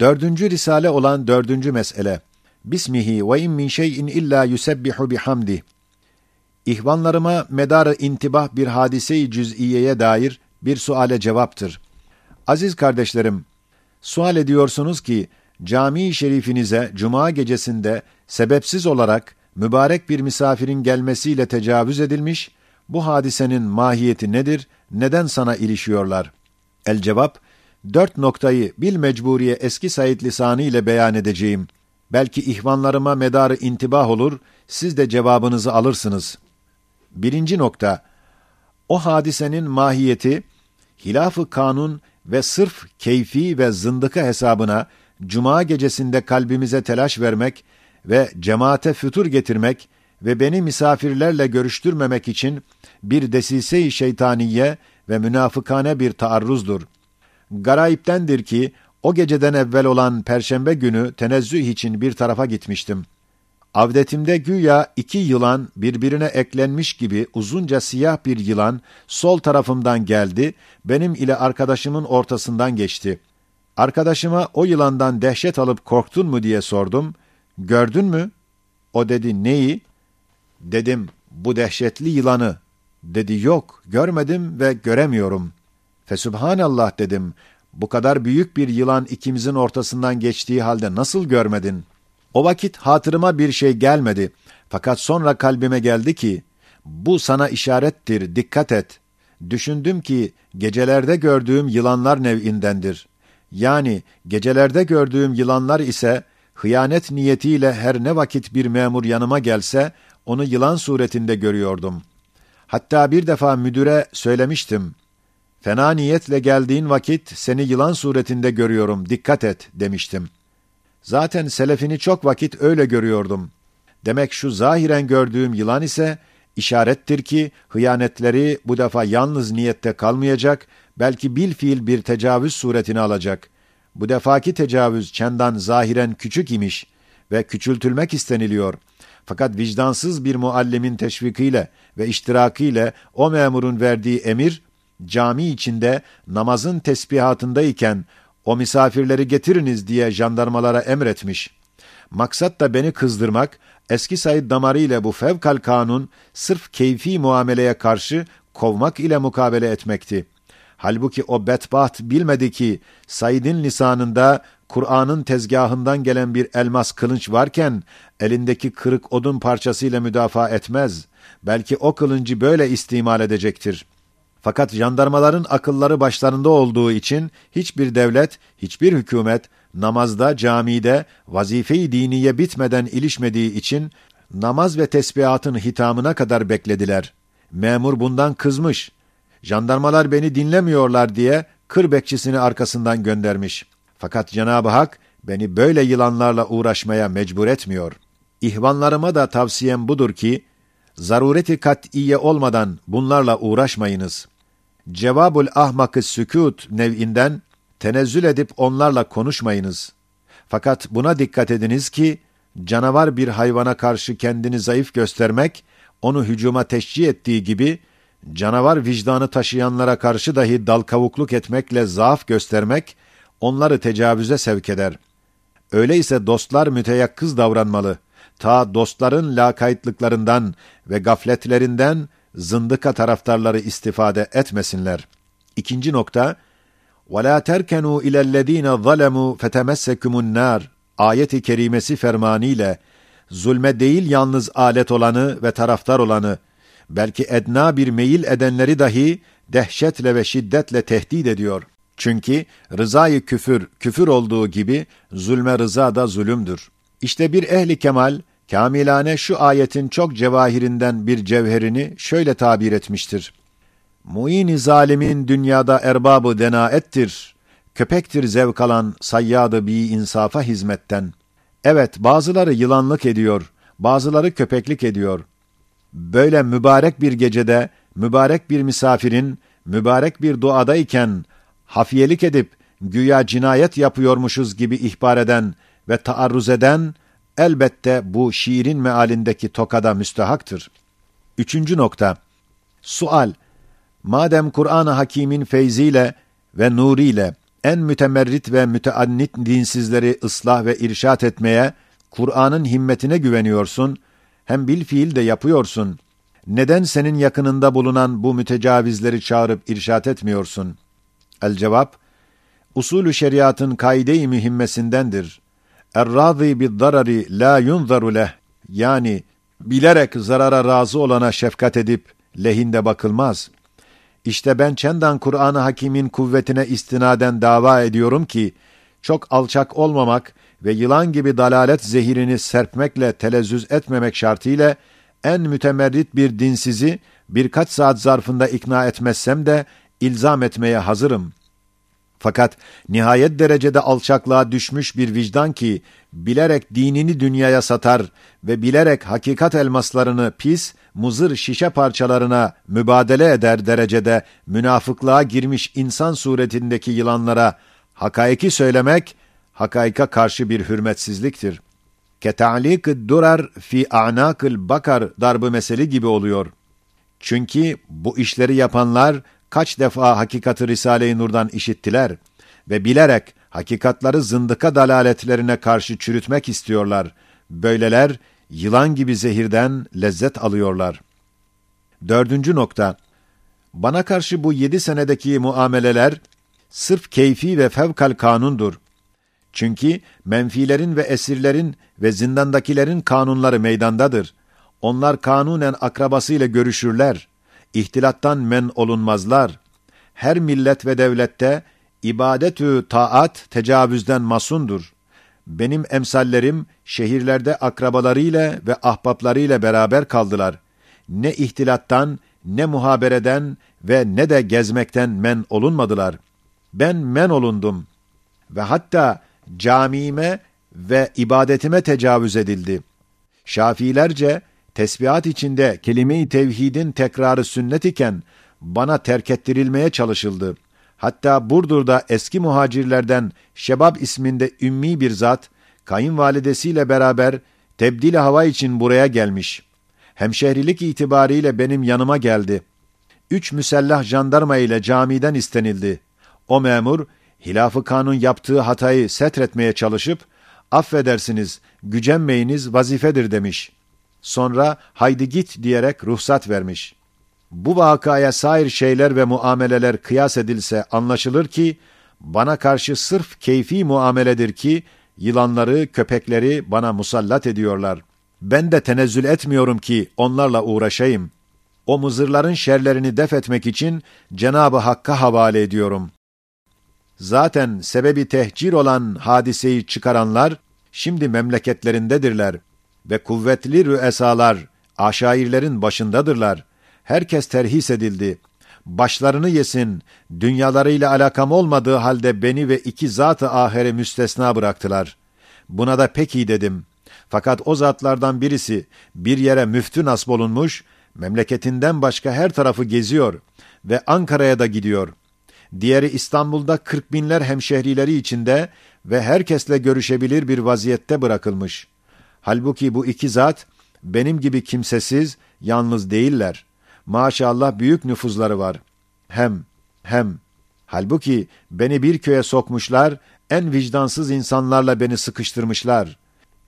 Dördüncü risale olan dördüncü mesele. Bismihi ve in min şeyin illa yusebbihu bihamdi. İhvanlarıma medarı intibah bir hadise-i cüz'iyeye dair bir suale cevaptır. Aziz kardeşlerim, sual ediyorsunuz ki, cami-i şerifinize cuma gecesinde sebepsiz olarak mübarek bir misafirin gelmesiyle tecavüz edilmiş, bu hadisenin mahiyeti nedir, neden sana ilişiyorlar? El cevap, dört noktayı bil mecburiye eski Said lisanı ile beyan edeceğim. Belki ihvanlarıma medarı intibah olur, siz de cevabınızı alırsınız. Birinci nokta, o hadisenin mahiyeti, hilaf-ı kanun ve sırf keyfi ve zındıka hesabına, cuma gecesinde kalbimize telaş vermek ve cemaate fütur getirmek ve beni misafirlerle görüştürmemek için bir desise-i şeytaniye ve münafıkane bir taarruzdur. Garayiptendir ki, o geceden evvel olan perşembe günü tenezzüh için bir tarafa gitmiştim. Avdetimde güya iki yılan birbirine eklenmiş gibi uzunca siyah bir yılan sol tarafımdan geldi, benim ile arkadaşımın ortasından geçti. Arkadaşıma o yılandan dehşet alıp korktun mu diye sordum. Gördün mü? O dedi neyi? Dedim bu dehşetli yılanı. Dedi yok görmedim ve göremiyorum. Fesübhanallah dedim. Bu kadar büyük bir yılan ikimizin ortasından geçtiği halde nasıl görmedin? O vakit hatırıma bir şey gelmedi. Fakat sonra kalbime geldi ki, bu sana işarettir, dikkat et. Düşündüm ki, gecelerde gördüğüm yılanlar nev'indendir. Yani, gecelerde gördüğüm yılanlar ise, hıyanet niyetiyle her ne vakit bir memur yanıma gelse, onu yılan suretinde görüyordum. Hatta bir defa müdüre söylemiştim. Fena niyetle geldiğin vakit seni yılan suretinde görüyorum, dikkat et demiştim. Zaten selefini çok vakit öyle görüyordum. Demek şu zahiren gördüğüm yılan ise işarettir ki hıyanetleri bu defa yalnız niyette kalmayacak, belki bil fiil bir tecavüz suretini alacak. Bu defaki tecavüz çendan zahiren küçük imiş ve küçültülmek isteniliyor. Fakat vicdansız bir muallimin teşvikiyle ve iştirakiyle o memurun verdiği emir, cami içinde namazın tesbihatındayken o misafirleri getiriniz diye jandarmalara emretmiş. Maksat da beni kızdırmak, eski Said damarı ile bu fevkal kanun sırf keyfi muameleye karşı kovmak ile mukabele etmekti. Halbuki o bedbaht bilmedi ki Said'in lisanında Kur'an'ın tezgahından gelen bir elmas kılınç varken elindeki kırık odun parçasıyla müdafaa etmez. Belki o kılıncı böyle istimal edecektir.'' Fakat jandarmaların akılları başlarında olduğu için hiçbir devlet, hiçbir hükümet namazda, camide vazife-i diniye bitmeden ilişmediği için namaz ve tesbihatın hitamına kadar beklediler. Memur bundan kızmış. Jandarmalar beni dinlemiyorlar diye kır bekçisini arkasından göndermiş. Fakat Cenab-ı Hak beni böyle yılanlarla uğraşmaya mecbur etmiyor. İhvanlarıma da tavsiyem budur ki, zarureti kat'iye olmadan bunlarla uğraşmayınız. Cevabul ahmakı sükût nev'inden tenezzül edip onlarla konuşmayınız. Fakat buna dikkat ediniz ki, canavar bir hayvana karşı kendini zayıf göstermek, onu hücuma teşcih ettiği gibi, canavar vicdanı taşıyanlara karşı dahi dal kavukluk etmekle zaaf göstermek, onları tecavüze sevk eder. Öyleyse dostlar müteyakkız davranmalı.'' ta dostların lakaytlıklarından ve gafletlerinden zındıka taraftarları istifade etmesinler. İkinci nokta, وَلَا تَرْكَنُوا اِلَى الَّذ۪ينَ ظَلَمُوا فَتَمَسَّكُمُ النَّارِ ayeti kerimesi fermanıyla zulme değil yalnız alet olanı ve taraftar olanı, belki edna bir meyil edenleri dahi dehşetle ve şiddetle tehdit ediyor. Çünkü rızayı küfür, küfür olduğu gibi zulme rıza da zulümdür. İşte bir ehli kemal, kamilane şu ayetin çok cevahirinden bir cevherini şöyle tabir etmiştir. Muin-i zalimin dünyada erbabı denaettir. Köpektir zevk alan sayyadı bi insafa hizmetten. Evet, bazıları yılanlık ediyor, bazıları köpeklik ediyor. Böyle mübarek bir gecede, mübarek bir misafirin, mübarek bir duadayken, hafiyelik edip, güya cinayet yapıyormuşuz gibi ihbar eden ve taarruz eden, elbette bu şiirin mealindeki tokada müstehaktır. Üçüncü nokta. Sual. Madem Kur'an-ı Hakîm'in feyziyle ve nuriyle en mütemerrit ve müteannit dinsizleri ıslah ve irşat etmeye, Kur'an'ın himmetine güveniyorsun, hem bil fiil de yapıyorsun. Neden senin yakınında bulunan bu mütecavizleri çağırıp irşat etmiyorsun? El cevap, usulü şeriatın kaide-i mühimmesindendir. Er-râzî bid-darari la yunzaru leh. Yani bilerek zarara razı olana şefkat edip lehinde bakılmaz. İşte ben çendan Kur'an-ı Hakîm'in kuvvetine istinaden dava ediyorum ki çok alçak olmamak ve yılan gibi dalalet zehirini serpmekle telezzüz etmemek şartıyla en mütemerrit bir dinsizi birkaç saat zarfında ikna etmezsem de ilzam etmeye hazırım. Fakat nihayet derecede alçaklığa düşmüş bir vicdan ki bilerek dinini dünyaya satar ve bilerek hakikat elmaslarını pis, muzır şişe parçalarına mübadele eder derecede münafıklığa girmiş insan suretindeki yılanlara hakaiki söylemek, hakaika karşı bir hürmetsizliktir. ketalik durar fi a'nakıl bakar darbı meseli gibi oluyor. Çünkü bu işleri yapanlar kaç defa hakikati Risale-i Nur'dan işittiler ve bilerek hakikatları zındıka dalaletlerine karşı çürütmek istiyorlar. Böyleler yılan gibi zehirden lezzet alıyorlar. Dördüncü nokta. Bana karşı bu yedi senedeki muameleler sırf keyfi ve fevkal kanundur. Çünkü menfilerin ve esirlerin ve zindandakilerin kanunları meydandadır. Onlar kanunen akrabasıyla görüşürler. İhtilattan men olunmazlar. Her millet ve devlette ibadetü taat tecavüzden masundur. Benim emsallerim şehirlerde akrabalarıyla ve ahbaplarıyla beraber kaldılar. Ne ihtilattan, ne muhabereden ve ne de gezmekten men olunmadılar. Ben men olundum. Ve hatta camiime ve ibadetime tecavüz edildi. Şafiilerce tesbihat içinde kelime-i tevhidin tekrarı sünnet iken bana terk ettirilmeye çalışıldı. Hatta Burdur'da eski muhacirlerden Şebab isminde ümmi bir zat, kayınvalidesiyle beraber tebdil hava için buraya gelmiş. Hemşehrilik itibariyle benim yanıma geldi. Üç müsellah jandarma ile camiden istenildi. O memur, hilafı kanun yaptığı hatayı setretmeye çalışıp, affedersiniz, gücenmeyiniz vazifedir demiş. Sonra haydi git diyerek ruhsat vermiş. Bu vakaya sair şeyler ve muameleler kıyas edilse anlaşılır ki, bana karşı sırf keyfi muameledir ki, yılanları, köpekleri bana musallat ediyorlar. Ben de tenezzül etmiyorum ki onlarla uğraşayım. O mızırların şerlerini def etmek için Cenab-ı Hakk'a havale ediyorum. Zaten sebebi tehcir olan hadiseyi çıkaranlar, şimdi memleketlerindedirler ve kuvvetli rüesalar, aşairlerin başındadırlar. Herkes terhis edildi. Başlarını yesin, dünyalarıyla alakam olmadığı halde beni ve iki zat-ı ahire müstesna bıraktılar. Buna da pek iyi dedim. Fakat o zatlardan birisi bir yere müftü nasb olunmuş, memleketinden başka her tarafı geziyor ve Ankara'ya da gidiyor. Diğeri İstanbul'da kırk binler hemşehrileri içinde ve herkesle görüşebilir bir vaziyette bırakılmış. Halbuki bu iki zat benim gibi kimsesiz, yalnız değiller. Maşallah büyük nüfuzları var. Hem, hem. Halbuki beni bir köye sokmuşlar, en vicdansız insanlarla beni sıkıştırmışlar.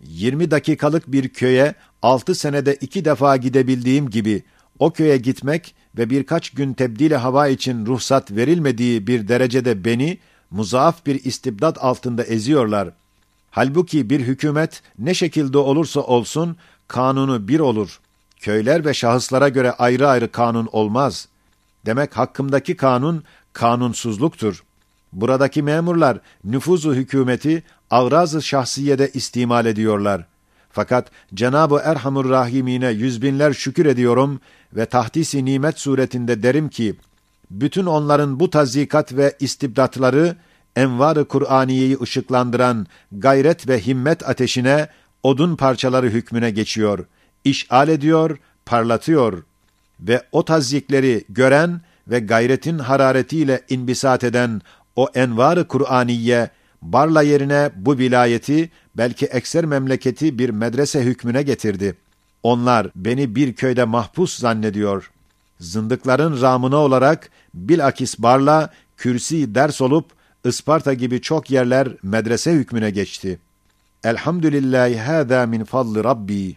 Yirmi dakikalık bir köye altı senede iki defa gidebildiğim gibi o köye gitmek ve birkaç gün tebdile hava için ruhsat verilmediği bir derecede beni muzaaf bir istibdat altında eziyorlar. Halbuki bir hükümet ne şekilde olursa olsun kanunu bir olur. Köyler ve şahıslara göre ayrı ayrı kanun olmaz. Demek hakkımdaki kanun kanunsuzluktur. Buradaki memurlar nüfuzu hükümeti avraz-ı şahsiyede istimal ediyorlar. Fakat Cenab-ı Erhamur Rahimine yüz binler şükür ediyorum ve tahdisi nimet suretinde derim ki, bütün onların bu tazikat ve istibdatları, envar-ı Kur'aniyeyi ışıklandıran gayret ve himmet ateşine, odun parçaları hükmüne geçiyor, işal ediyor, parlatıyor ve o tazyikleri gören ve gayretin hararetiyle inbisat eden o envar-ı Kur'aniye, Barla yerine bu vilayeti, belki ekser memleketi bir medrese hükmüne getirdi. Onlar beni bir köyde mahpus zannediyor. Zındıkların ramına olarak bilakis Barla, kürsi ders olup, Isparta gibi çok yerler medrese hükmüne geçti. Elhamdülillahi hâzâ min fadli Rabbi.